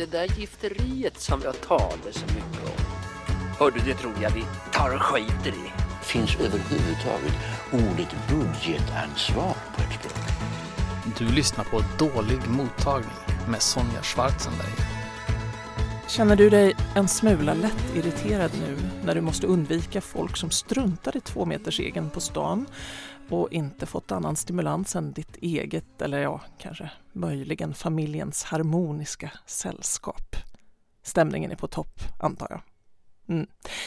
det där gifteriet som jag talar så mycket om. Hördu, det tror jag vi tar och skiter i. Finns överhuvudtaget ordet budgetansvar på ett språk? Du lyssnar på Dålig mottagning med Sonja Schwarzenberg. Känner du dig en smula lätt irriterad nu när du måste undvika folk som struntar i två meters egen på stan och inte fått annan stimulans än ditt eget eller ja, kanske möjligen familjens harmoniska sällskap? Stämningen är på topp, antar jag. Mm.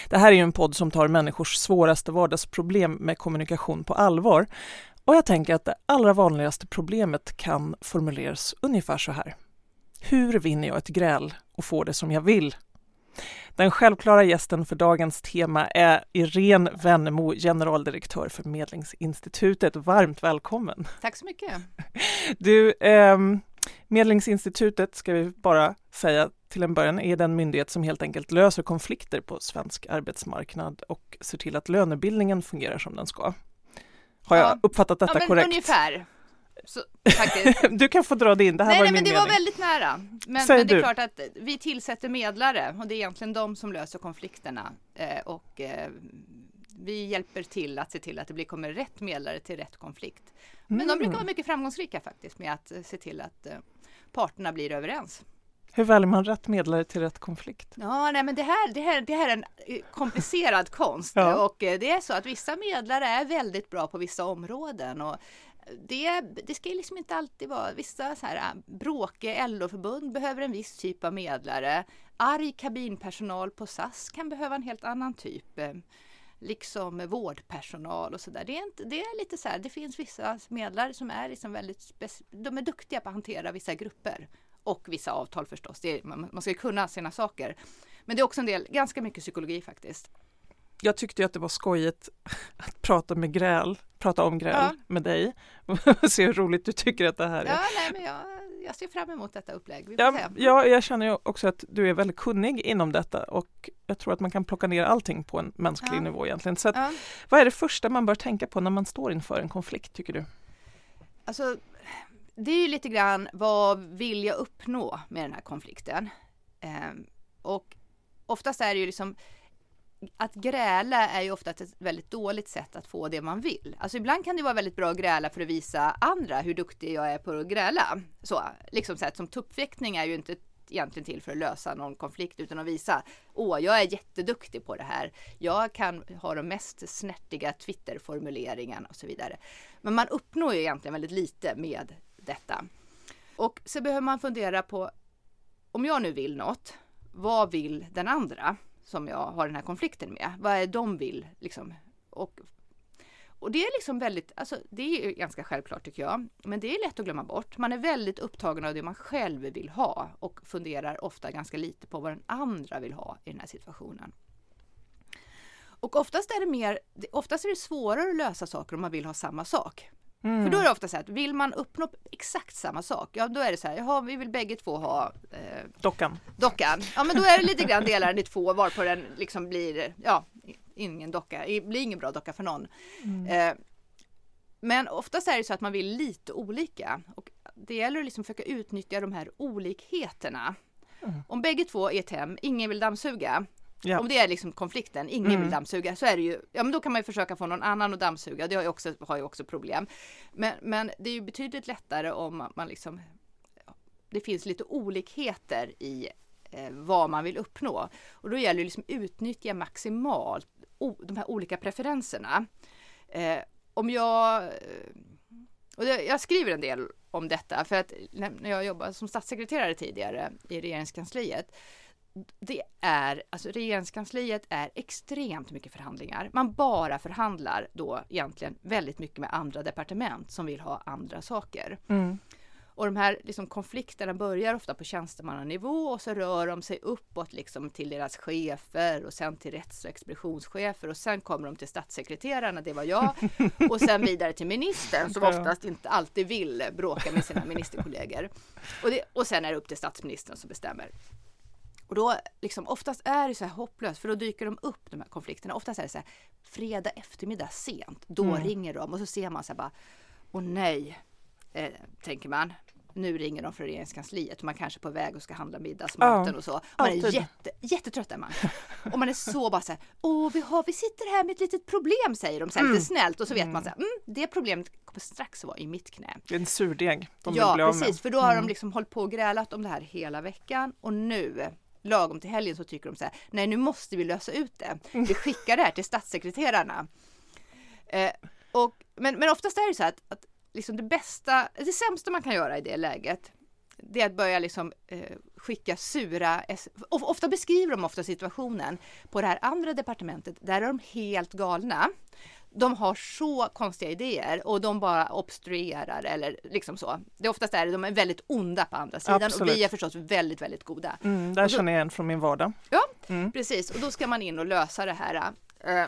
Det här är ju en podd som tar människors svåraste vardagsproblem med kommunikation på allvar. Och jag tänker att det allra vanligaste problemet kan formuleras ungefär så här. Hur vinner jag ett gräl och får det som jag vill? Den självklara gästen för dagens tema är Irene Wennemo, generaldirektör för Medlingsinstitutet. Varmt välkommen! Tack så mycket! Du, eh, Medlingsinstitutet ska vi bara säga till en början är den myndighet som helt enkelt löser konflikter på svensk arbetsmarknad och ser till att lönebildningen fungerar som den ska. Har jag uppfattat detta ja, korrekt? Ungefär. Så, du kan få dra det in, det här nej, var nej, min men det mening. var väldigt nära. Men, men det är klart att vi tillsätter medlare och det är egentligen de som löser konflikterna. Eh, och eh, vi hjälper till att se till att det blir, kommer rätt medlare till rätt konflikt. Men de Mm. brukar vara mycket framgångsrika faktiskt med att eh, se till att eh, parterna blir överens. Hur väljer man rätt medlare till rätt konflikt? Ja, nej, men det här, det här, det här är en eh, komplicerad konst Ja. och eh, det är så att vissa medlare är väldigt bra på vissa områden och det, det ska ju liksom inte alltid vara vissa så här äh, bråkiga LO-förbund behöver en viss typ av medlare. Arg kabinpersonal på SAS kan behöva en helt annan typ. Eh, liksom vårdpersonal och sådär. Det är, inte, det är lite så här, det finns vissa medlare som är liksom väldigt de är duktiga på att hantera vissa grupper och vissa avtal förstås. Det är, man, man ska kunna sina saker. Men det är också en del, ganska mycket psykologi faktiskt. Jag tyckte att det var skojigt att prata med gräl, prata om gräl Ja. med dig. Se hur roligt du tycker att det här är. Ja, nej, men jag, jag ser fram emot detta upplägg. Vi Ja, ja, jag känner ju också att du är väldigt kunnig inom detta och jag tror att man kan plocka ner allting på en mänsklig Ja. nivå egentligen. Så att, Ja, vad är det första man bör tänka på när man står inför en konflikt tycker du? alltså, det är ju lite grann vad vill jag uppnå med den här konflikten? Ehm, och oftast är det ju liksom att gräla är ju ofta ett väldigt dåligt sätt att få det man vill. Alltså ibland kan det vara väldigt bra att gräla för att visa andra hur duktig jag är på att gräla. Så, liksom så här, som tuppfäktning är ju inte egentligen till för att lösa någon konflikt utan att visa åh, jag är jätteduktig på det här. Jag kan ha de mest snärtiga Twitterformuleringarna och så vidare. Men man uppnår ju egentligen väldigt lite med detta. Och så behöver man fundera på om jag nu vill något, vad vill den andra som jag har den här konflikten med? Vad är de vill liksom? Och, och det är liksom väldigt, alltså det är ganska självklart tycker jag, men det är lätt att glömma bort. Man är väldigt upptagen av det man själv vill ha och funderar ofta ganska lite på vad den andra vill ha i den här situationen. Och oftast är det mer, oftast är det svårare att lösa saker om man vill ha samma sak. Mm. För då är det ofta så här att vill man uppnå exakt samma sak, ja då är det så här, jaha vi vill bägge två ha eh, Dockan. dockan. Ja men då är det lite grann delar i två varpå den liksom blir, ja, ingen docka, blir ingen bra docka för någon. Eh, men oftast är det så att man vill lite olika och det gäller att liksom försöka utnyttja de här olikheterna. Om bägge två är ett hem, ingen vill dammsuga. Ja. Om det är liksom konflikten, ingen Mm. vill dammsuga, så är det ju, ja men då kan man ju försöka få någon annan att dammsuga, det har ju också, har ju också problem. Men, men det är ju betydligt lättare om man- liksom, det finns lite olikheter i eh, vad man vill uppnå. Och då gäller det liksom utnyttja maximalt o, de här olika preferenserna. Eh, om jag, eh, och det, jag skriver en del om detta för att när när jag jobbade som statssekreterare tidigare i regeringskansliet det är, alltså regeringskansliet är extremt mycket förhandlingar. Man bara förhandlar då egentligen väldigt mycket med andra departement som vill ha andra saker. Mm. Och de här liksom, konflikterna börjar ofta på tjänstemannanivå och så rör de sig uppåt liksom, till deras chefer och sen till rätts och expeditionschefer och sen kommer de till statssekreterarna, det var jag, och sen vidare till ministern som oftast inte alltid vill bråka med sina ministerkollegor. Och, det, och sen är det upp till statsministern som bestämmer. Och då liksom oftast är det så här hopplöst för då dyker de upp de här konflikterna. Oftast är det så här fredag eftermiddag sent. Då Mm. ringer de och så ser man så här bara Åh nej, eh, tänker man. nu ringer de från regeringskansliet och man kanske är på väg och ska handla middagsmaten Ja, och så. Man är alltid. jätte, jättetrött är man. Och man är så bara så här, åh vi, har, vi sitter här med ett litet problem säger de så här, lite snällt och så vet man så här, mm, det problemet kommer strax att vara i mitt knä. Det är en surdeg de Ja precis, för då har de liksom hållit på och grälat om det här hela veckan och nu lagom till helgen så tycker de så här, nej nu måste vi lösa ut det. Vi skickar det här till statssekreterarna. Eh, och, men, men oftast är det så här att, att liksom det bästa, det sämsta man kan göra i det läget det är att börja liksom, eh, skicka sura, ofta beskriver de ofta situationen på det här andra departementet, där är de helt galna. De har så konstiga idéer och de bara obstruerar eller liksom så. Det är oftast är det, de är väldigt onda på andra sidan Absolut. och vi är förstås väldigt, väldigt goda. Mm, där känner jag igen från min vardag. Ja, Mm. precis. Och då ska man in och lösa det här. Eh,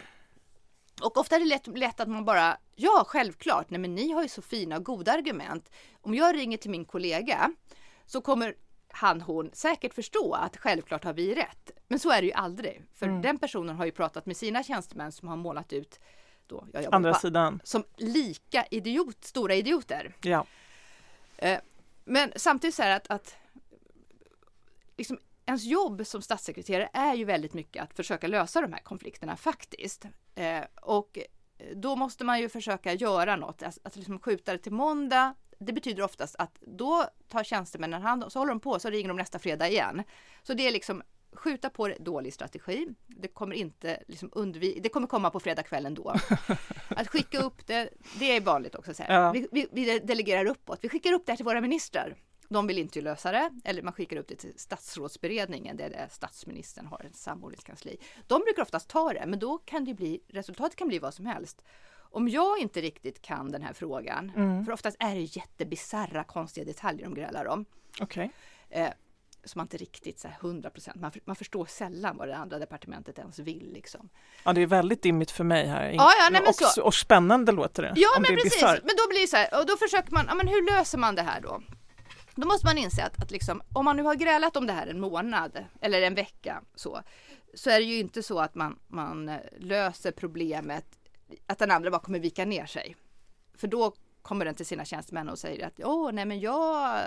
och ofta är det lätt, lätt att man bara, ja självklart, nej men ni har ju så fina och goda argument. Om jag ringer till min kollega så kommer han, hon säkert förstå att självklart har vi rätt. Men så är det ju aldrig. För Mm. den personen har ju pratat med sina tjänstemän som har målat ut då, jag jobbar Andra på, sidan. som lika idiot, stora idioter. Ja. Eh, Men samtidigt så är det att, att liksom, ens jobb som statssekreterare är ju väldigt mycket att försöka lösa de här konflikterna faktiskt. Eh, och då måste man ju försöka göra något, att, att liksom skjuta det till måndag. Det betyder oftast att då tar tjänstemännen hand om, så håller de på, så ringer de nästa fredag igen. Så det är liksom skjuta på det, dålig strategi. Det kommer inte liksom undvi- det kommer komma på fredagskvällen då. Att skicka upp det, det är vanligt också. Så. Ja. Vi, vi, vi delegerar uppåt. Vi skickar upp det här till våra ministrar. De vill inte lösa det. Eller man skickar upp det till statsrådsberedningen där det statsministern har ett samordningskansli. De brukar oftast ta det, men då kan det bli, resultatet kan bli vad som helst. Om jag inte riktigt kan den här frågan, för oftast är det jättebisarra konstiga detaljer de grälar om. Okej. Eh, som man inte riktigt så här 100 procent, man, man förstår sällan vad det andra departementet ens vill liksom. Ja, det är väldigt dimmigt för mig här. Ja, ja, nej, men och, så- och spännande låter det. Ja men det precis, bisarrt. men då blir det så här, och då försöker man, ja men hur löser man det här då? Då måste man inse att, att liksom, om man nu har grälat om det här en månad eller en vecka så, så är det ju inte så att man, man eh, löser problemet, att den andra bara kommer vika ner sig. För då kommer den till sina tjänstemän och säger att åh nej men jag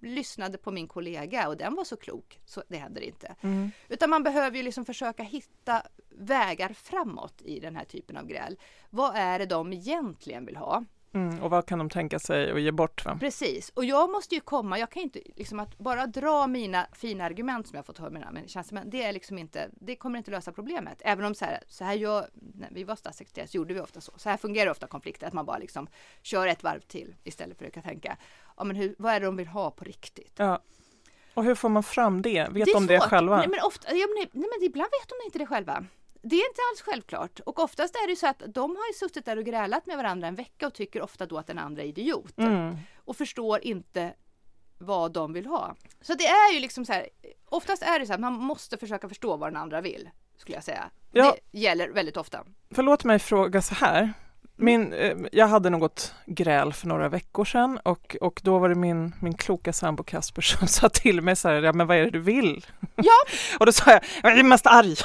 lyssnade på min kollega och den var så klok. Så det händer inte. Mm. Utan man behöver ju liksom försöka hitta vägar framåt i den här typen av gräl. Vad är det de egentligen vill ha? Mm, och vad kan de tänka sig att ge bort? Va? Precis, och jag måste ju komma, jag kan inte liksom att bara dra mina fina argument som jag fått höra med mina tjänstemän, det är liksom inte, det kommer inte lösa problemet. Även om så här, så här gör, när vi var statssekreterare så gjorde vi ofta så. Så här fungerar ofta konflikter, att man bara liksom kör ett varv till istället för att tänka, ja men hur, vad är det de vill ha på riktigt? Ja. Och hur får man fram det? Vet är de det svårt. själva? Nej men, ofta, ja, men, nej men ibland vet de inte det själva. Det är inte alls självklart. Och oftast är det så att de har suttit där och grälat med varandra en vecka och tycker ofta då att den andra är idiot. Mm. Och förstår inte vad de vill ha. Så det är ju liksom så här, oftast är det så att man måste försöka förstå vad den andra vill. Skulle jag säga. Ja. Det gäller väldigt ofta. Förlåt mig fråga så här. Min, eh, jag hade något gräl för några veckor sedan och, och då var det min, min kloka sambo Kasper som sa till mig så här, ja men vad är det du vill? Ja. och då sa jag, jag är mest arg.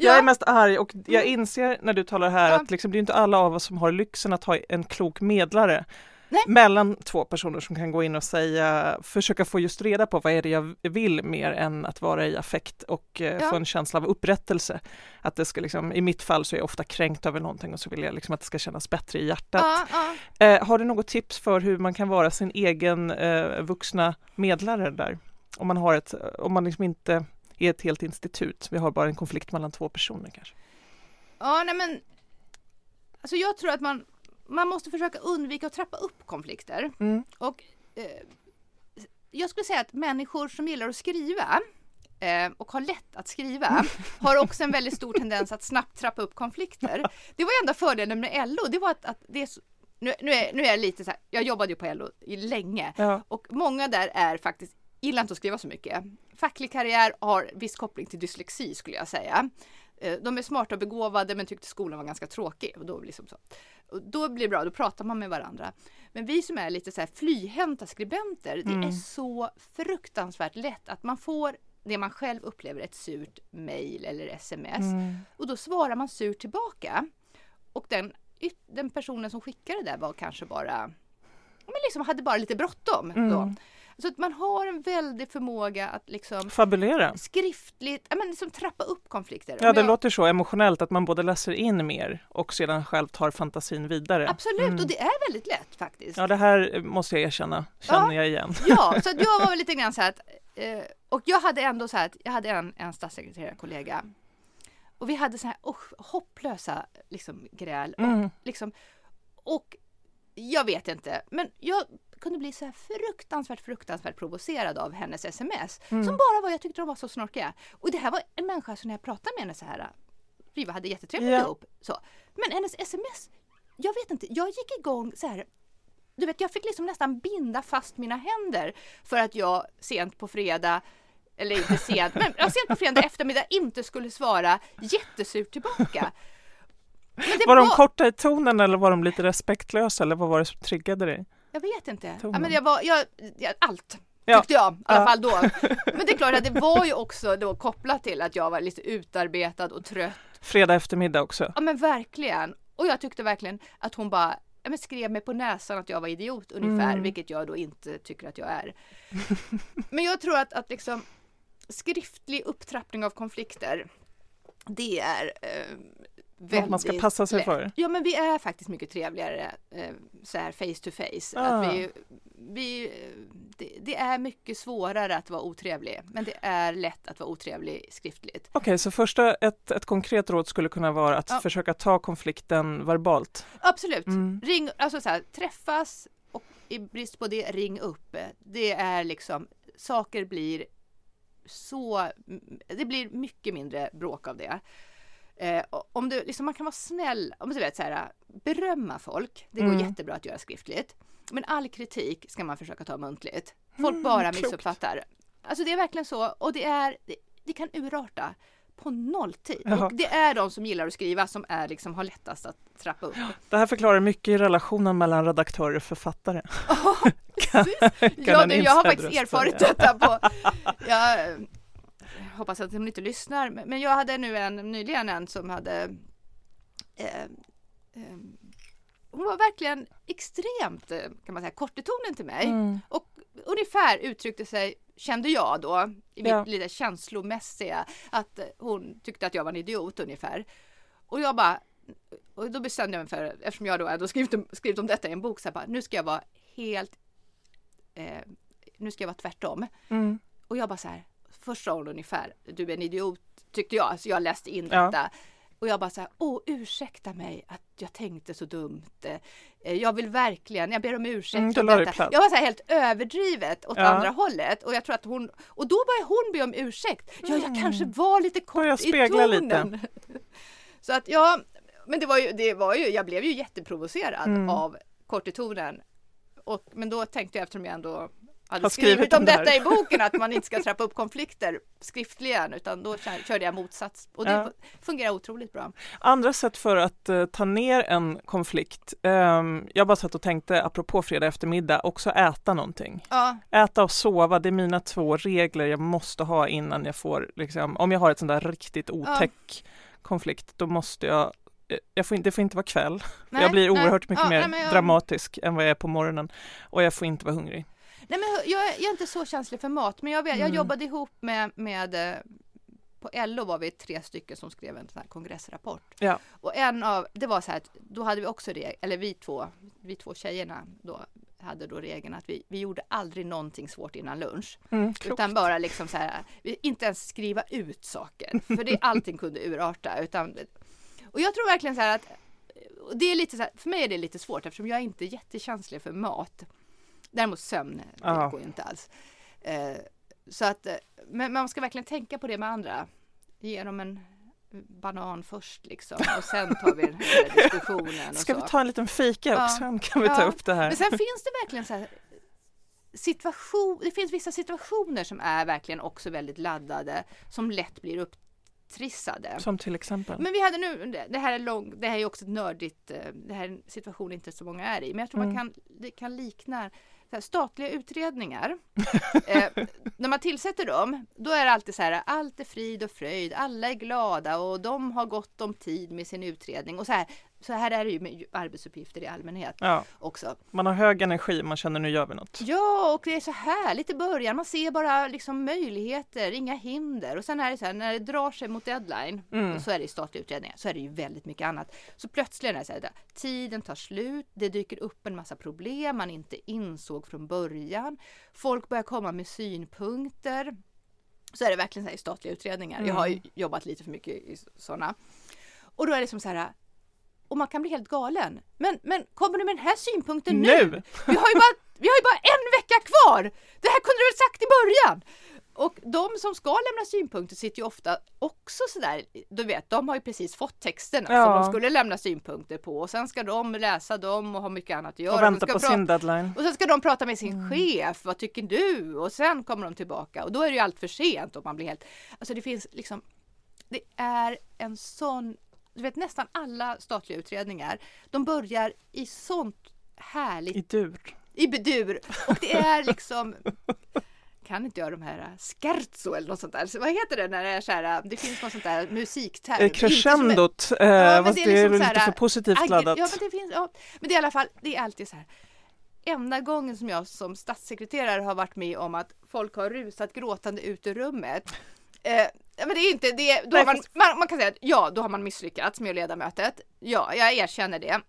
Jag är mest arg och jag inser när du talar här Ja. att liksom, det är inte alla av oss som har lyxen att ha en klok medlare Nej. mellan två personer som kan gå in och säga, försöka få just reda på vad är det jag vill mer än att vara i affekt och eh, Ja. få en känsla av upprättelse. Att det ska liksom, i mitt fall så är jag ofta kränkt över någonting och så vill jag liksom att det ska kännas bättre i hjärtat. Ja, ja. Eh, har du något tips för hur man kan vara sin egen eh, vuxna medlare där? Om man har ett, om man liksom inte är ett helt institut, vi har bara en konflikt mellan två personer kanske. ja nej men. Alltså jag tror att man, man måste försöka undvika att trappa upp konflikter. Mm. Och eh, jag skulle säga att människor som gillar att skriva eh, och har lätt att skriva har också en väldigt stor tendens att snabbt trappa upp konflikter. Det var enda fördelen med LO, det var att, att det är så, nu, nu, är, nu är jag lite så här, jag jobbade ju på LO länge Ja. och många där är faktiskt gillar inte att skriva så mycket. Facklig karriär har viss koppling till dyslexi skulle jag säga. Eh, De är smarta och begåvade men tyckte skolan var ganska tråkig. Och då, liksom så. Och då blir det bra, då pratar man med varandra. Men vi som är lite så här flyhänta skribenter, det Mm. är så fruktansvärt lätt att man får det man själv upplever ett surt mail eller sms Mm. och då svarar man surt tillbaka. Och den, den personen som skickade det där var kanske bara men liksom hade bara lite bråttom Mm. då. Så att man har en väldig förmåga att liksom Fabulera. skriftligt, ja, men liksom trappa upp konflikter. Ja, det jag- låter så emotionellt att man både läser in mer och sedan själv tar fantasin vidare. Absolut, Mm. och det är väldigt lätt faktiskt. Ja, det här måste jag erkänna, känner Ja. jag igen. Ja, så att jag var väl lite grann så här att, eh, och jag hade ändå så här att jag hade en, en statssekreterarkollega och vi hade så här oh, hopplösa liksom, gräl. Och, Mm. liksom, och jag vet inte, men jag kunde bli så här fruktansvärt, fruktansvärt provocerad av hennes sms. Mm. Som bara var, jag tyckte de var så snorkiga. Och det här var en människa som när jag pratade med henne så här, vi hade jättetrevligt Ja. ihop. Så. Men hennes sms, jag vet inte, jag gick igång så här du vet, jag fick liksom nästan binda fast mina händer för att jag sent på fredag eller inte sent, men sent på fredag eftermiddag inte skulle svara jättesurt tillbaka. Det Var de korta i tonen eller var de lite respektlösa eller vad var det som triggade dig? Jag vet inte. Ja, men jag var, jag, jag, allt tyckte jag, i alla fall då. Men det är klart att det var ju också då kopplat till att jag var lite utarbetad och trött. Fredag eftermiddag också. Ja men verkligen. Och jag tyckte verkligen att hon bara ja, skrev mig på näsan att jag var idiot ungefär, Mm. vilket jag då inte tycker att jag är. men jag tror att, att liksom skriftlig upptrappning av konflikter, det är eh, väldigt man ska passa sig lätt. för. Ja men vi är faktiskt mycket trevligare eh, så här face to face. Ah. Att vi, vi, det, det är mycket svårare att vara otrevlig, men det är lätt att vara otrevlig skriftligt. Okej, så första, ett, ett konkret råd skulle kunna vara att Ja. försöka ta konflikten verbalt. Absolut. Mm. Ring, alltså så här, träffas och i brist på det, ring upp. Det är liksom, saker blir så, det blir mycket mindre bråk av det. Eh, om du, liksom, man kan vara snäll, om du vet så här, berömma folk, det går Mm. jättebra att göra skriftligt. Men all kritik ska man försöka ta muntligt. Folk Mm, bara klokt. missuppfattar. Alltså det är verkligen så och det är, det, det kan urarta på nolltid. Jaha. Och det är de som gillar att skriva som är liksom har lättast att trappa upp. Det här förklarar mycket i relationen mellan redaktör och författare. Ja, en du, jag har faktiskt erfarit detta på... Jag hoppas att de inte lyssnar, men jag hade nu en, nyligen en som hade... Eh, eh, hon var verkligen extremt, eh, kan man säga, kort i tonen till mig. Mm. Och ungefär uttryckte sig, kände jag då, i mitt Ja. lite känslomässiga, att hon tyckte att jag var en idiot ungefär. Och jag bara, och då bestämde jag mig för, eftersom jag då ändå skrivit, skrivit om detta i en bok, så bara, nu ska jag vara helt, eh, nu ska jag vara tvärtom. Mm. Och jag bara så här, först sa hon ungefär, du är en idiot, tyckte jag, så jag läste in Ja. detta. Och jag bara så här, åh ursäkta mig att jag tänkte så dumt. Eh, Jag vill verkligen, jag ber om ursäkt Mm. Jag var så här helt överdrivet åt Ja. andra hållet. Och jag tror att hon, och då började hon be om ursäkt. Ja, jag Mm. kanske var lite kort Börja i tonen. lite. Så att ja, men det var ju, det var ju, jag blev ju jätteprovocerad Mm. av kort i tonen. Och, men då tänkte jag eftersom jag ändå hade Har skrivit, skrivit om det detta i boken att man inte ska trappa upp konflikter skriftligen utan då kör- körde jag motsats och det Ja. fungerar otroligt bra. Andra sätt för att eh, ta ner en konflikt. ehm, jag bara satt och tänkte, apropå fredag eftermiddag, också äta någonting. Ja, Äta och sova, det är mina två regler jag måste ha innan jag får, liksom, om jag har ett sånt där riktigt otäck konflikt, då måste jag eh, jag får, inte- det får inte vara kväll, nej, jag blir nej. oerhört mycket Ja, mer nej, jag- dramatisk än vad jag är på morgonen och jag får inte vara hungrig. Nej men jag, är- jag är inte så känslig för mat men jag, jag Mm. jobbade ihop med, med eh, på LO var vi tre stycken som skrev en sån kongressrapport. Ja. Och en av, det var så här att då hade vi också det, eller vi två, vi två tjejerna då hade då regeln att vi, vi gjorde aldrig någonting svårt innan lunch. Mm. Utan bara liksom så här, vi, inte ens skriva ut saker. För det, allting kunde urarta. Utan, och jag tror verkligen så här att, det är lite så här, för mig är det lite svårt eftersom jag är inte jättekänslig för mat. Däremot sömn, det Ja. går ju inte alls. Eh, så att, eh, men man ska verkligen tänka på det med andra. Ge dem en banan först liksom och sen tar vi den här diskussionen. Ska vi ta en liten fika Ja. och sen kan vi ta Ja. upp det här. Men sen finns det verkligen så här situation, det finns vissa situationer som är verkligen också väldigt laddade som lätt blir upptrissade. Som till exempel. Men vi hade nu, det här är lång, det här är också ett nördigt, eh, det här är en situation inte så många är i, men jag tror Mm. man kan, det kan likna här, statliga utredningar. eh, när man tillsätter dem, då är det alltid så här, allt är frid och fröjd, alla är glada och de har gott om tid med sin utredning och så här. Så här är det ju med arbetsuppgifter i allmänhet Ja, också. man har hög energi, man känner nu gör vi något. Ja, och det är så härligt i början. Man ser bara liksom möjligheter, inga hinder. Och sen är det så här, när det drar sig mot deadline, Mm. och så är det i statliga utredningar, så är det ju väldigt mycket annat. Så plötsligt är det så här, tiden tar slut, det dyker upp en massa problem man inte insåg från början. Folk börjar komma med synpunkter. Så är det verkligen så här i statliga utredningar. Jag har ju jobbat lite för mycket i sådana. Och då är det som så här, och man kan bli helt galen. Men, men kommer du med den här synpunkten nu? Nu! Vi har ju bara, vi har ju bara en vecka kvar! Det här kunde du väl sagt i början? Och de som ska lämna synpunkter sitter ju ofta också sådär, du vet, de har ju precis fått texterna som Ja. de skulle lämna synpunkter på och sen ska de läsa dem och ha mycket annat att göra. Och vänta ska på sin deadline. och sen ska de prata med sin chef, vad tycker du? Och sen kommer de tillbaka och då är det ju allt för sent och man blir helt... Alltså det finns liksom... Det är en sån... Du vet nästan alla statliga utredningar, de börjar i sånt härligt I dur. i bedur och det är liksom kan inte jag de här äh, scherzo eller något sånt där. Så vad heter det när det är så här, äh, det finns något sånt där musikterm. Eh, som Crescendot, eh, men fast det är det liksom här, lite för positivt laddat. Ja, men det finns, ja. Men det är i alla fall, det är alltid så här. Enda gången som jag som statssekreterare har varit med om att folk har rusat gråtande ut ur rummet. Eh, ja, men det är inte det. Då Nej, har man, man, man kan säga att ja, då har man misslyckats med att leda mötet. Ja, jag erkänner det.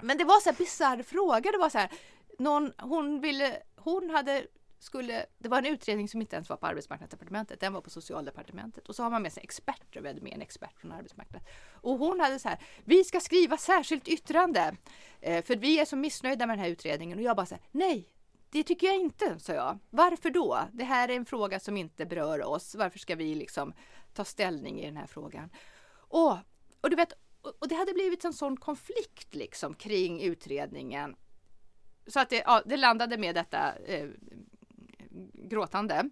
Men det var så här bisarr fråga. Det var så här, någon, hon ville, hon hade skulle, det var en utredning som inte ens var på arbetsmarknadsdepartementet, den var på socialdepartementet och så har man med sig experter, vi hade med en expert från arbetsmarknaden. Och hon hade så här, vi ska skriva särskilt yttrande eh, för vi är så missnöjda med den här utredningen och jag bara så här, nej, det tycker jag inte, sa jag. Varför då? Det här är en fråga som inte berör oss. Varför ska vi liksom ta ställning i den här frågan? Och, och du vet, och det hade blivit en sån konflikt liksom kring utredningen. Så att det, ja, det landade med detta eh, gråtande.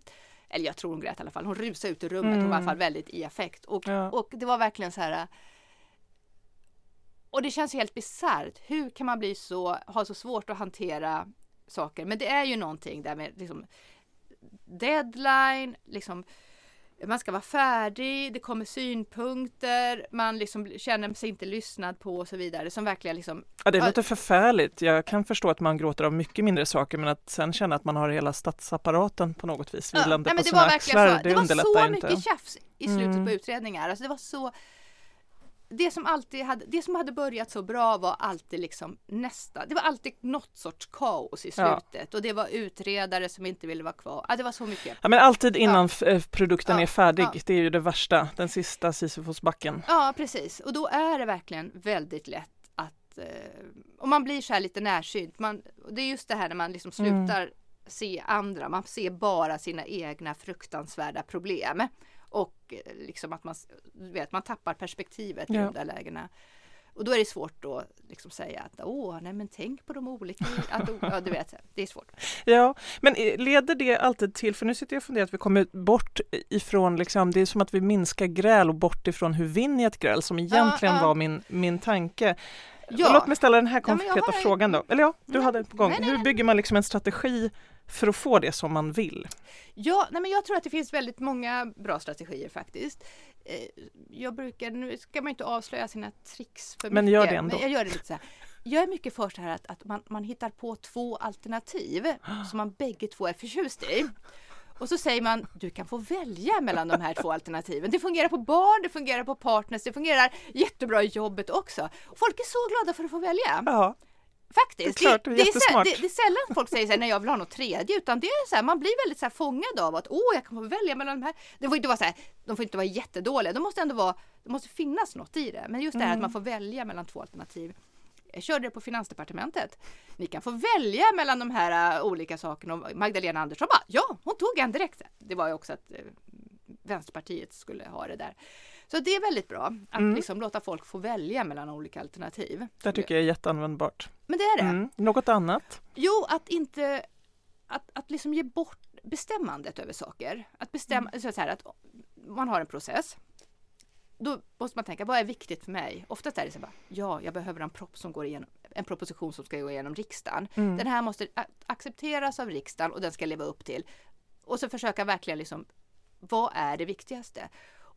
Eller jag tror hon grät i alla fall. Hon rusade ut ur rummet. Hon var i alla fall väldigt i affekt. Och, Ja. och det var verkligen så här. Och det känns helt bisarrt. Hur kan man bli så, ha så svårt att hantera saker? Men det är ju någonting där med liksom deadline, liksom man ska vara färdig, det kommer synpunkter, man liksom känner sig inte lyssnad på och så vidare som verkligen liksom Ja, det Ja. låter förfärligt. Jag kan förstå att man gråter av mycket mindre saker men att sen känna att man har hela statsapparaten på något vis vilande nej, på men det sina var verkligen axlar, så, det, det var underlättar så inte. mycket tjafs i slutet Mm. på utredningar. Alltså det var så det som alltid hade, det som hade börjat så bra var alltid liksom nästa, det var alltid något sorts kaos i Ja. slutet och det var utredare som inte ville vara kvar. Ja, det var så mycket. Ja, men alltid innan f- eh, produkten Ja, är färdig, ja. det är ju det värsta, den sista Sisyfosbacken. Ja, precis. Och då är det verkligen väldigt lätt att eh, och man blir så här lite närsynt. Man, det är just det här när man liksom Mm. slutar se andra. Man ser bara sina egna fruktansvärda problem. Och eh, liksom att man, vet, man tappar perspektivet i Ja. de där lägena. Och då är det svårt att liksom säga att åh, nej men tänk på de olika, att, ja, du vet, det är svårt. Ja, men eh, leder det alltid till, för nu sitter jag och funderar att vi kommer bort ifrån, liksom, det är som att vi minskar gräl och bort ifrån hur vinner jag ett gräl som egentligen ja. var min, min tanke. Ja. Låt mig ställa den här Ja, konkreta en- frågan då. Eller ja, du hade en på gång. nej, nej, hur bygger man liksom en strategi för att få det som man vill? Ja, nej men jag tror att det finns väldigt många bra strategier faktiskt. Eh, Jag brukar, nu ska man inte avslöja sina tricks för Men mycket. gör det ändå. Men jag gör det lite så här. Jag är mycket för så här att, att man, man hittar på två alternativ som man bägge två är förtjust i. Och så säger man, du kan få välja mellan de här två alternativen. Det fungerar på barn, det fungerar på partners, det fungerar jättebra i jobbet också. Folk är så glada för att få välja. Ja, Faktiskt. Det är klart, det det, är det, det är sällan folk säger så här, nej jag vill ha något tredje, utan det är så här, man blir väldigt så här fångad av att åh, jag kan få välja mellan de här. Det får inte vara så här, de får inte vara jättedåliga, de måste ändå vara, det måste finnas något i det. Men just det här att man får välja mellan två alternativ. Jag körde det på Finansdepartementet. Ni kan få välja mellan de här äh, olika sakerna. Och Magdalena Andersson bara, ja, hon tog en direkt. Det var ju också att eh, Vänsterpartiet skulle ha det där. Så det är väldigt bra att Mm. liksom låta folk få välja mellan olika alternativ. det tycker jag är jätteanvändbart. Men det är det. Mm. Något annat? Jo, att inte att, att liksom ge bort bestämmandet över saker. Att bestämma, så så här, att man har en process. Då måste man tänka, vad är viktigt för mig? Oftast är det så här, ja, jag behöver en, prop som går igenom, en proposition som ska gå igenom riksdagen. Mm. Den här måste accepteras av riksdagen och den ska leva upp till. Och så försöka verkligen liksom, vad är det viktigaste?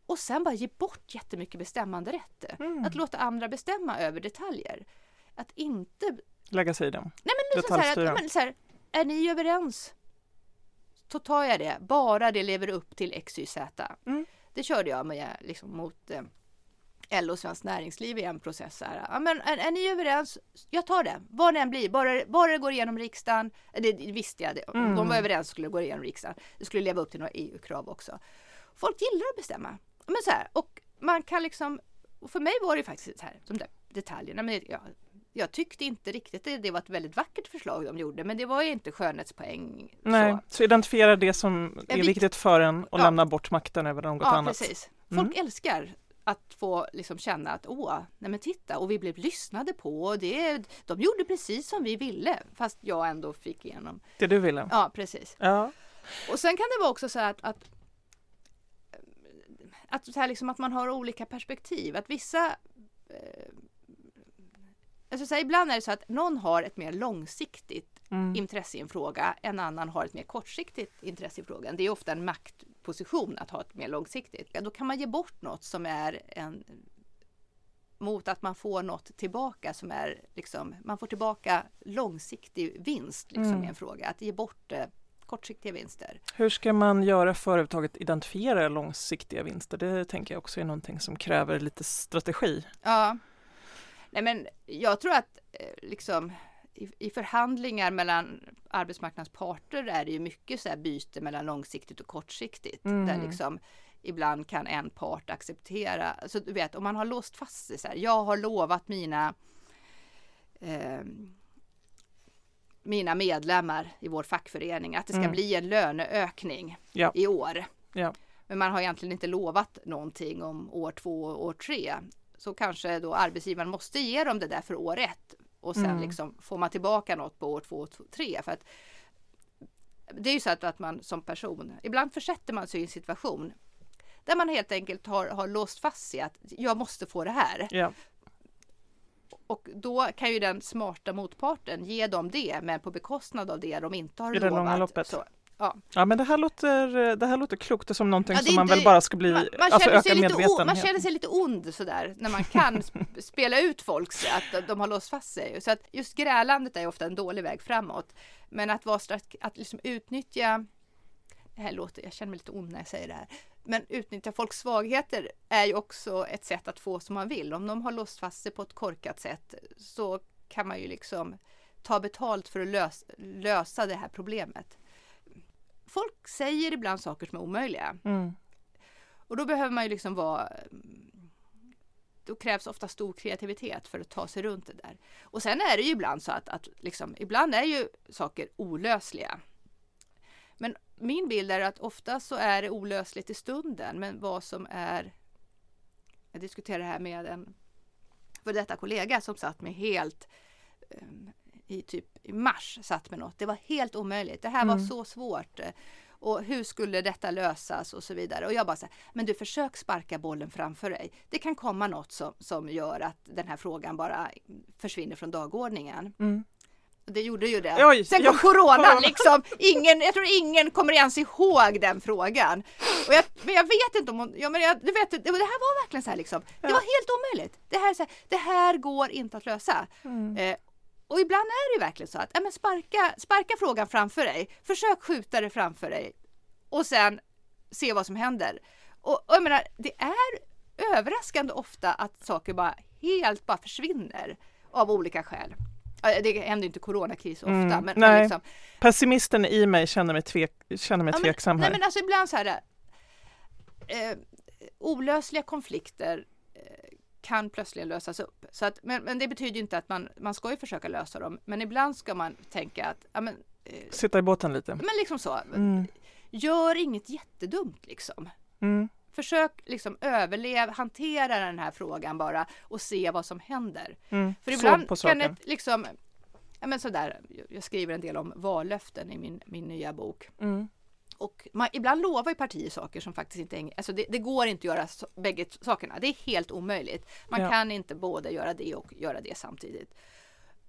Och sen bara ge bort jättemycket bestämmanderätt. Mm. Att låta andra bestämma över detaljer. Att inte... Lägga sig i dem. Nej men liksom så här, att, men så här, är ni överens? Så tar jag det, bara det lever upp till X, Y, Z. Mm. Det körde jag med liksom, mot eh, LO och Svenskt Näringsliv i en process. Här. Ja, men är, är ni överens? Jag tar det, vad det än blir. Bara, bara det går igenom riksdagen. Eh, Det, visste jag. Det. Mm. de var överens skulle det gå igenom riksdagen. Det skulle leva upp till några EU-krav också. Folk gillar att bestämma. Men så här, och man kan liksom, och för mig var det faktiskt så här, de där detaljerna. Men jag, jag tyckte inte riktigt det, det var ett väldigt vackert förslag de gjorde, men det var ju inte skönhetspoäng. Nej, Så. så. identifiera det som är vikt- viktigt för en och Ja. lämna bort makten över något Ja, annat. precis. Folk Mm. älskar att få liksom känna att åh, nej men titta och vi blev lyssnade på och det, de gjorde precis som vi ville fast jag ändå fick igenom. Det du ville. Ja, precis. Ja. Och sen kan det vara också så att, att att, så här liksom att man har olika perspektiv. Att vissa eh, alltså så här, ibland är det så att någon har ett mer långsiktigt Mm. intresse i en fråga, en annan har ett mer kortsiktigt intresse i frågan. Det är ofta en maktposition att ha ett mer långsiktigt. Ja, då kan man ge bort något som är en mot att man får något tillbaka som är liksom, man får tillbaka långsiktig vinst liksom, Mm. i en fråga. Att ge bort kortsiktiga vinster. Hur ska man göra för att överhuvudtaget identifiera långsiktiga vinster? Det tänker jag också är någonting som kräver lite strategi. Ja. Nej men jag tror att eh, liksom i, i förhandlingar mellan arbetsmarknadens parter är det ju mycket så här byte mellan långsiktigt och kortsiktigt. Mm. Där liksom ibland kan en part acceptera, alltså du vet om man har låst fast sig så här, jag har lovat mina eh, mina medlemmar i vår fackförening att det ska Mm. bli en löneökning Ja. i år. Ja. Men man har egentligen inte lovat någonting om år två och år tre. Så kanske då arbetsgivaren måste ge dem det där för år ett och sen Mm. liksom får man tillbaka något på år två och tre. För att det är ju så att, att man som person, ibland försätter man sig i en situation där man helt enkelt har, har låst fast sig att jag måste få det här. Ja. Och då kan ju den smarta motparten ge dem det, men på bekostnad av det de inte har I det lovat. långa loppet. Så, ja. ja, men det här låter, det här låter klokt och som någonting Ja, det är som man inte- väl bara ska bli, Man, man, alltså känner sig öka lite o, man medvetenheten. känner sig lite ond sådär när man kan sp- spela ut folks att de har låst fast sig. Så att just grälandet är ofta en dålig väg framåt. Men att, vara att liksom utnyttja det här låter, jag känner mig lite ond när jag säger det här. Men utnyttja folks svagheter är ju också ett sätt att få som man vill. Om de har låst fast sig på ett korkat sätt så kan man ju liksom ta betalt för att lös, lösa det här problemet. Folk säger ibland saker som är omöjliga. Mm. Och då behöver man ju liksom vara då krävs ofta stor kreativitet för att ta sig runt det där. Och sen är det ju ibland så att, att liksom, ibland är ju saker olösliga. Men min bild är att ofta så är det olösligt i stunden, men vad som är... Jag diskuterade det här med en för detta kollega som satt med helt um, i typ i mars satt med något. Det var helt omöjligt. Det här var Mm. så svårt. Och hur skulle detta lösas och så vidare. Och jag bara så här, men du försök sparka bollen framför dig. Det kan komma något som, som gör att den här frågan bara försvinner från dagordningen. Mm. Det gjorde ju det. Oj, Sen kom coronan liksom. Ingen, jag tror ingen kommer ens ihåg den frågan. Och jag, men jag vet inte om hon, ja men jag, du vet, det, det här var verkligen så här liksom. Det var helt omöjligt. Det här, är så här, det här går inte att lösa. Mm. Eh, och ibland är det verkligen så att ja, men sparka, sparka frågan framför dig. Försök skjuta det framför dig. Och sen se vad som händer. Och, och jag menar, det är överraskande ofta att saker bara helt bara försvinner av olika skäl. Det händer inte coronakris ofta, Mm, men, men nej. liksom, Pessimisten i mig känner mig, tvek, känner mig Ja, men- tveksam Nej här. men alltså ibland så här. Eh, olösliga konflikter eh, kan plötsligt lösas upp. Så att, men, men det betyder inte att man, man ska ju försöka lösa dem. Men ibland ska man tänka att, ja men, eh, Sitta i båten lite. men liksom så. Mm. Gör inget jättedumt liksom. Mm. Försök liksom överleva, hantera den här frågan bara och se vad som händer. Mm. För ibland kan ett liksom, ja men sådär, jag skriver en del om vallöften i min, min nya bok. Mm. Och man, ibland lovar ju partier saker som faktiskt inte hänger, alltså det, det går inte att göra så, bägge sakerna. Det är helt omöjligt. Man Ja. kan inte både göra det och göra det samtidigt.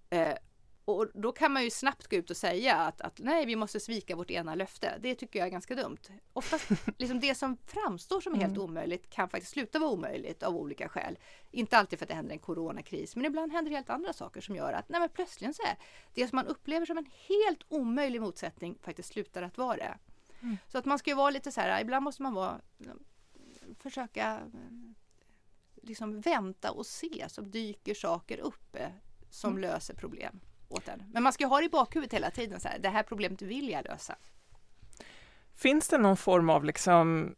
Eh, och då kan man ju snabbt gå ut och säga att, att nej, vi måste svika vårt ena löfte. Det tycker jag är ganska dumt. Oftast, liksom det som framstår som helt omöjligt kan faktiskt sluta vara omöjligt av olika skäl. Inte alltid för att det händer en coronakris, men ibland händer helt andra saker som gör att nej, men plötsligt så är det som man upplever som en helt omöjlig motsättning faktiskt slutar att vara det. Så att man ska ju vara lite så här, ibland måste man vara försöka liksom vänta och se så dyker saker upp eh, som löser problem åt en. Men man ska ha det i bakhuvudet hela tiden, så här, det här problemet vill jag lösa. Finns det någon form av liksom,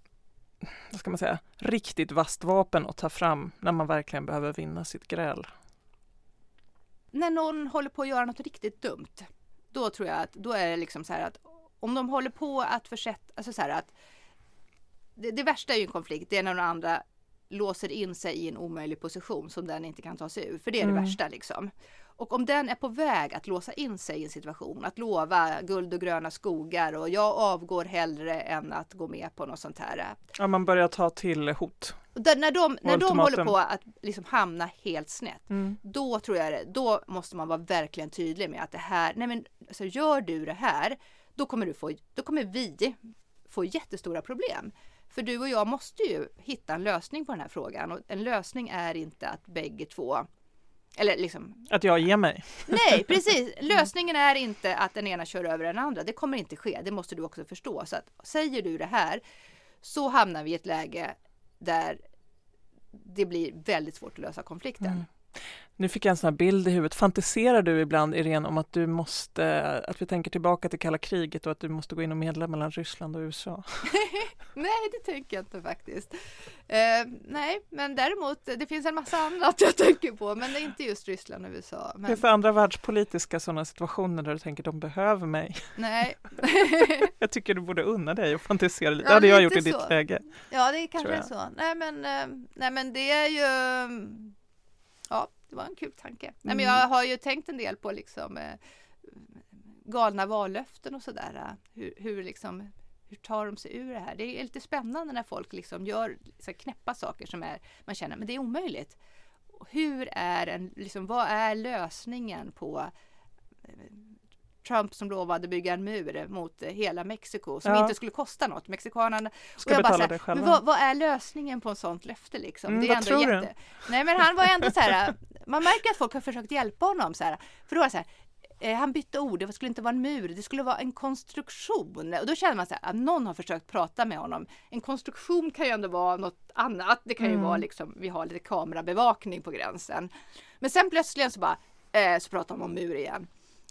vad ska man säga, riktigt vasst vapen att ta fram när man verkligen behöver vinna sitt gräl? När någon håller på att göra något riktigt dumt, då tror jag att då är det liksom så här att om de håller på att försätta, alltså så här att det, det värsta är ju en konflikt, det är när någon andra låser in sig i en omöjlig position som den inte kan ta sig ur, för det är det Mm. värsta liksom. Och om den är på väg att låsa in sig i en situation, att lova guld och gröna skogar och jag avgår hellre än att gå med på något sånt här. Ja, man börjar ta till hot. Där, när de, när de håller på att liksom hamna helt snett, Mm. då tror jag det, då måste man vara verkligen tydlig med att det här, nej men alltså gör du det här, då kommer du få, då kommer vi få jättestora problem. För du och jag måste ju hitta en lösning på den här frågan och en lösning är inte att bägge två eller liksom, Att jag ger mig. nej precis, lösningen är inte att den ena kör över den andra. Det kommer inte ske, det måste du också förstå. Så att säger du det här så hamnar vi i ett läge där det blir väldigt svårt att lösa konflikten. Mm. Nu fick jag en sån här bild i huvudet. Fantiserar du ibland, Irene, om att du måste, att vi tänker tillbaka till kalla kriget och att du måste gå in och medla mellan Ryssland och USA? Nej, det tänker jag inte faktiskt. Eh, nej, men däremot, det finns en massa annat jag tänker på, men det är inte just Ryssland och USA. Men, för andra världspolitiska sådana situationer där du tänker de behöver mig? nej, Jag tycker du borde unna dig och fantisera lite. Ja, det hade jag gjort lite i så. ditt läge. ja, det kanske Tror är så. Nej, men, eh, nej, men det är ju, ja, det var en kul tanke. Nej, men Mm. jag har ju tänkt en del på liksom eh, galna vallöften och sådär. eh, Hur, hur liksom hur tar de sig ur det här? Det är lite spännande när folk liksom gör så här knäppa saker som är, man känner men det är omöjligt. Hur är en, liksom, vad är lösningen på eh, Trump som lovade bygga en mur mot eh, hela Mexiko som Ja. inte skulle kosta något. Mexikanerna Ska jag bara betala så det här, själva. men vad, vad är lösningen på en sånt löfte liksom? Mm, det är ändå tror jätte... Nej men han var ändå så här, man märker att folk har försökt hjälpa honom så här. För då var det så här, eh, han bytte ord, det skulle inte vara en mur, det skulle vara en konstruktion. Och då känner man så här, att någon har försökt prata med honom. En konstruktion kan ju ändå vara något annat. Det kan ju Mm. vara liksom, vi har lite kamerabevakning på gränsen. Men sen plötsligt så bara, eh, så pratar de om mur igen.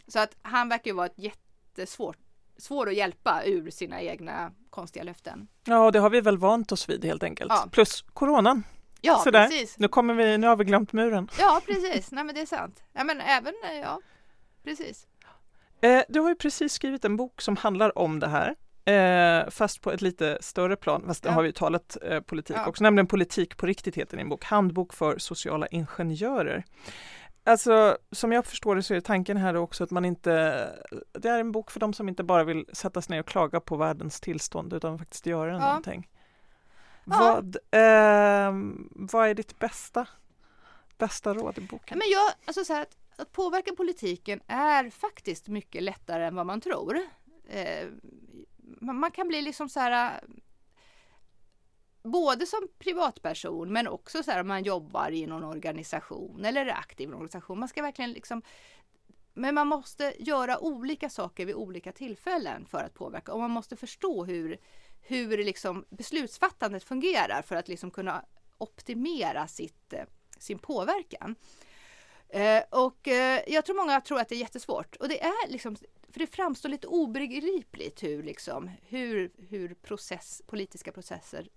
Så att han verkar ju vara ett jättesvårt svår att hjälpa ur sina egna konstiga löften. Ja, det har vi väl vant oss vid helt enkelt. Ja. Plus coronan. Ja, Sådär. precis. Nu, kommer vi, nu har vi glömt muren. Ja, precis. Nej, men det är sant. Ja, men även, eh, ja, precis. Eh, du har ju precis skrivit en bok som handlar om det här. Eh, fast på ett lite större plan, fast det Ja. har vi talat eh, politik Ja. också, nämligen Politik på riktigt heter din bok, Handbok för sociala ingenjörer. Alltså som jag förstår det så är tanken här också att man inte, det är en bok för de som inte bara vill sätta sig ner och klaga på världens tillstånd utan faktiskt göra Ja. någonting. Ja. Vad, eh, vad är ditt bästa, bästa råd i boken? Men jag, alltså så här, att, att påverka politiken är faktiskt mycket lättare än vad man tror. Eh, man, man kan bli liksom så här eh, både som privatperson men också så här om man jobbar i någon organisation eller är aktiv i någon organisation. Man ska verkligen liksom men man måste göra olika saker vid olika tillfällen för att påverka och man måste förstå hur, hur liksom beslutsfattandet fungerar för att liksom kunna optimera sitt, eh, sin påverkan. Eh, och eh, jag tror många tror att det är jättesvårt och det är liksom för det framstår lite obegripligt hur liksom hur, hur process, politiska processer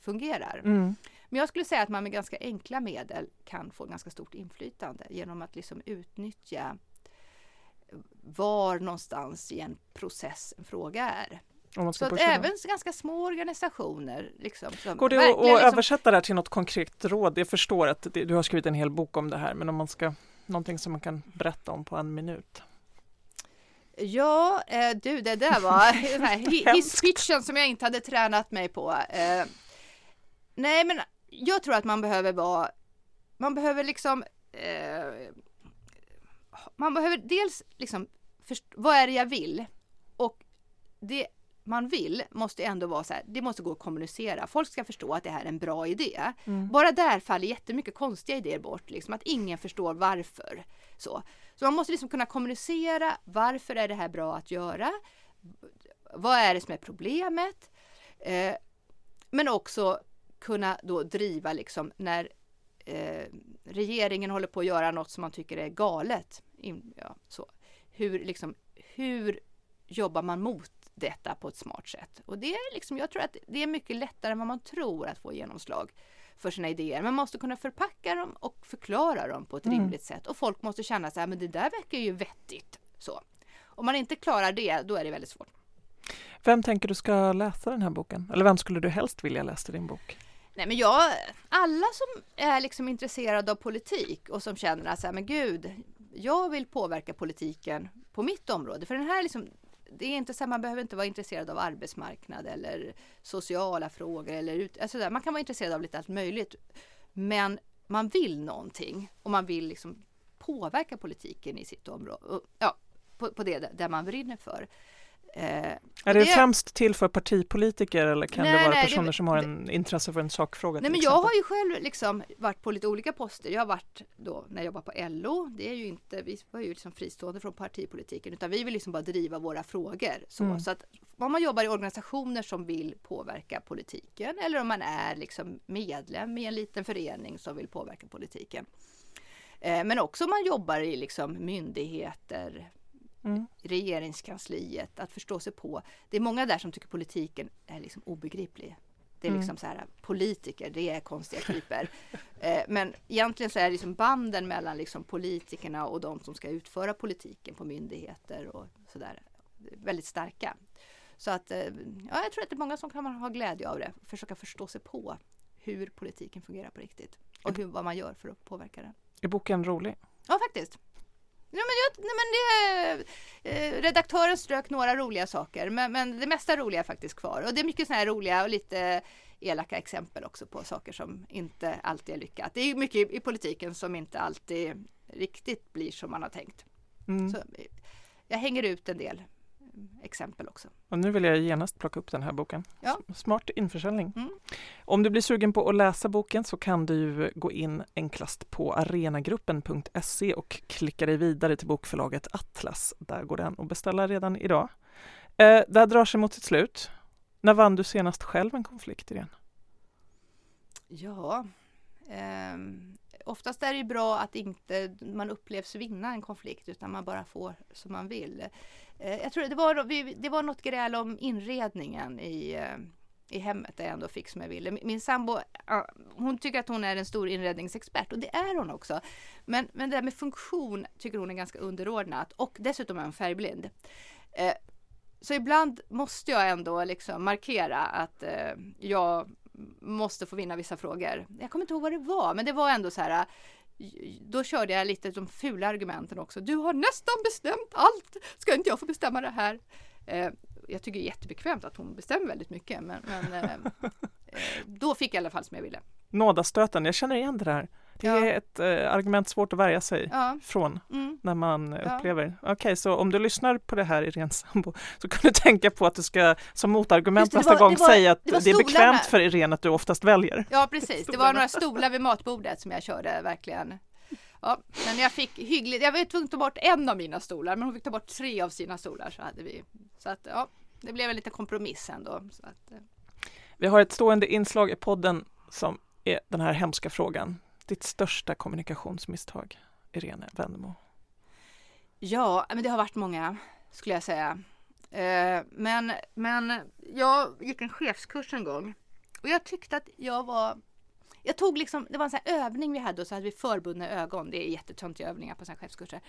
fungerar. Mm. Men jag skulle säga att man med ganska enkla medel kan få ganska stort inflytande genom att liksom utnyttja var någonstans i en process en fråga är. Så att även ganska små organisationer liksom, som Går det att liksom, översätta det här till något konkret råd? Jag förstår att det, du har skrivit en hel bok om det här, men om man ska, någonting som man kan berätta om på en minut. Ja, eh, du det där var hisspitchen som jag inte hade tränat mig på. Eh, nej, men jag tror att man behöver vara, man behöver liksom eh, man behöver dels liksom, först, vad är det jag vill? Och det man vill måste ändå vara så här, det måste gå att kommunicera. Folk ska förstå att det här är en bra idé. Mm. Bara där faller jättemycket konstiga idéer bort, liksom att ingen förstår varför. Så, så man måste liksom kunna kommunicera, varför är det här bra att göra? Vad är det som är problemet? Eh, men också kunna då driva liksom när eh, regeringen håller på att göra något som man tycker är galet. In, ja, så. Hur, liksom, hur jobbar man mot detta på ett smart sätt? Och det är liksom, jag tror att det är mycket lättare än vad man tror att få genomslag för sina idéer. Man måste kunna förpacka dem och förklara dem på ett Mm. rimligt sätt. Och folk måste känna så här, men det där verkar ju vettigt. Så. Om man inte klarar det, då är det väldigt svårt. Vem tänker du ska läsa den här boken? Eller vem skulle du helst vilja läsa din bok? Nej men jag, alla som är liksom intresserade av politik och som känner att så här, men gud, jag vill påverka politiken på mitt område. För den här liksom, det är inte så här, man behöver inte vara intresserad av arbetsmarknad eller sociala frågor eller ut, alltså där, man kan vara intresserad av lite allt möjligt. Men man vill någonting och man vill liksom påverka politiken i sitt område, ja, på, på det där man brinner för. Eh, Är och det, främst till för partipolitiker eller kan Nej, det vara nej, det- personer som har en intresse för en sakfråga? Nej men jag har ju själv liksom varit på lite olika poster. Jag har varit då när jag jobbade på LO. Det är ju inte, vi var ju liksom fristående från partipolitiken utan vi vill liksom bara driva våra frågor. Så, Mm. så att om man jobbar i organisationer som vill påverka politiken eller om man är liksom medlem i en liten förening som vill påverka politiken. Eh, men också om man jobbar i liksom myndigheter, Mm. regeringskansliet, att förstå sig på. Det är många där som tycker politiken är liksom obegriplig. Det är Mm. liksom så här, politiker, det är konstiga typer. eh, men egentligen så är det liksom banden mellan liksom politikerna och de som ska utföra politiken på myndigheter och sådär väldigt starka. Så att eh, ja, jag tror att det är många som kan ha glädje av det, försöka förstå sig på hur politiken fungerar på riktigt och hur, vad man gör för att påverka den. Är boken rolig? Ja, faktiskt. Ja, men jag, nej, men det, eh, redaktören strök några roliga saker, men, men det mesta roliga är faktiskt kvar. Och det är mycket sådana här roliga och lite elaka exempel också på saker som inte alltid är lyckat. Det är mycket i, i politiken som inte alltid riktigt blir som man har tänkt. Mm. Så, eh, jag hänger ut en del exempel också. Och nu vill jag genast plocka upp den här boken. Ja. Smart införsäljning. Mm. Om du blir sugen på att läsa boken så kan du gå in enklast på arenagruppen.se och klicka dig vidare till bokförlaget Atlas. Där går den att beställa redan idag. Eh, det här drar sig mot sitt slut. När vann du senast själv en konflikt, Irene? Ja, ehm, oftast är det ju bra att inte man upplevs vinna en konflikt utan man bara får som man vill. Eh, jag tror det var, vi- det var något gräl om inredningen i, eh, i hemmet där jag ändå fick som jag ville. Min- Min sambo, hon tycker att hon är en stor inredningsexpert och det är hon också. Men, men det där med funktion tycker hon är ganska underordnat och dessutom är hon färgblind. Eh, så ibland måste jag ändå liksom markera att eh, jag måste få vinna vissa frågor. Jag kommer inte ihåg vad det var, men det var ändå så här. Då körde jag lite de fula argumenten också. Du har nästan bestämt allt. Ska inte jag få bestämma det här? Eh, jag tycker det är jättebekvämt att hon bestämmer väldigt mycket, men, men eh, eh, då fick jag i alla fall som jag ville. Nådastöten, jag känner igen det där. Det Ja. är ett eh, argument svårt att värja sig Ja, från mm. när man upplever. Okej, så om du lyssnar på det här Irene sambo så kan du tänka på att du ska som motargument Just nästa var- gång var- säga att det det är bekvämt för Irene att du oftast väljer. Ja precis, det var några stolar vid matbordet som jag körde verkligen. Ja, men jag fick hyggligt, jag var tvungen att ta bort en av mina stolar men hon fick ta bort tre av sina stolar så hade vi. Så att ja, det blev en liten kompromiss ändå. Att, eh, Vi har ett stående inslag i podden som är den här hemska frågan. Ditt största kommunikationsmisstag, Irene Wennemo. ja, men det har varit många skulle jag säga. Eh, men, men jag gick en chefskurs en gång och jag tyckte att jag var jag tog liksom, det var en sån här övning vi hade och så hade vi förbundna ögon. Det är jättetöntiga övningar på såna här chefskurser.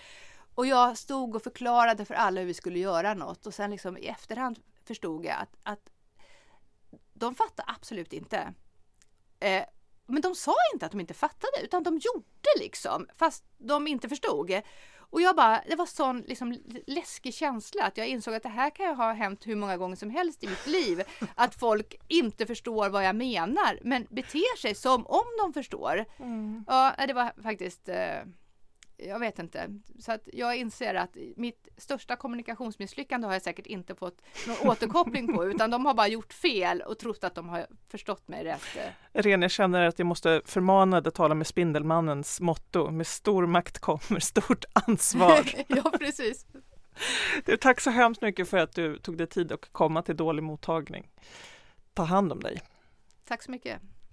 Och jag stod och förklarade för alla hur vi skulle göra något och sen liksom i efterhand förstod jag att, att de fattade absolut inte. Eh, men de sa inte att de inte fattade utan de gjorde liksom fast de inte förstod. Och jag bara, det var sån liksom läskig känsla att jag insåg att det här kan ju ha hänt hur många gånger som helst i mitt liv. Att folk inte förstår vad jag menar men beter sig som om de förstår. Ja, det var faktiskt eh, jag vet inte. Så att jag inser att mitt största kommunikationsmisslyckande har jag säkert inte fått någon återkoppling på utan de har bara gjort fel och trott att de har förstått mig rätt. Ren, jag känner att jag måste förmana dig att tala med Spindelmannens motto. Med stor makt kommer stort ansvar. ja, precis. Du, tack så hemskt mycket för att du tog dig tid att komma till dålig mottagning. Ta hand om dig. Tack så mycket.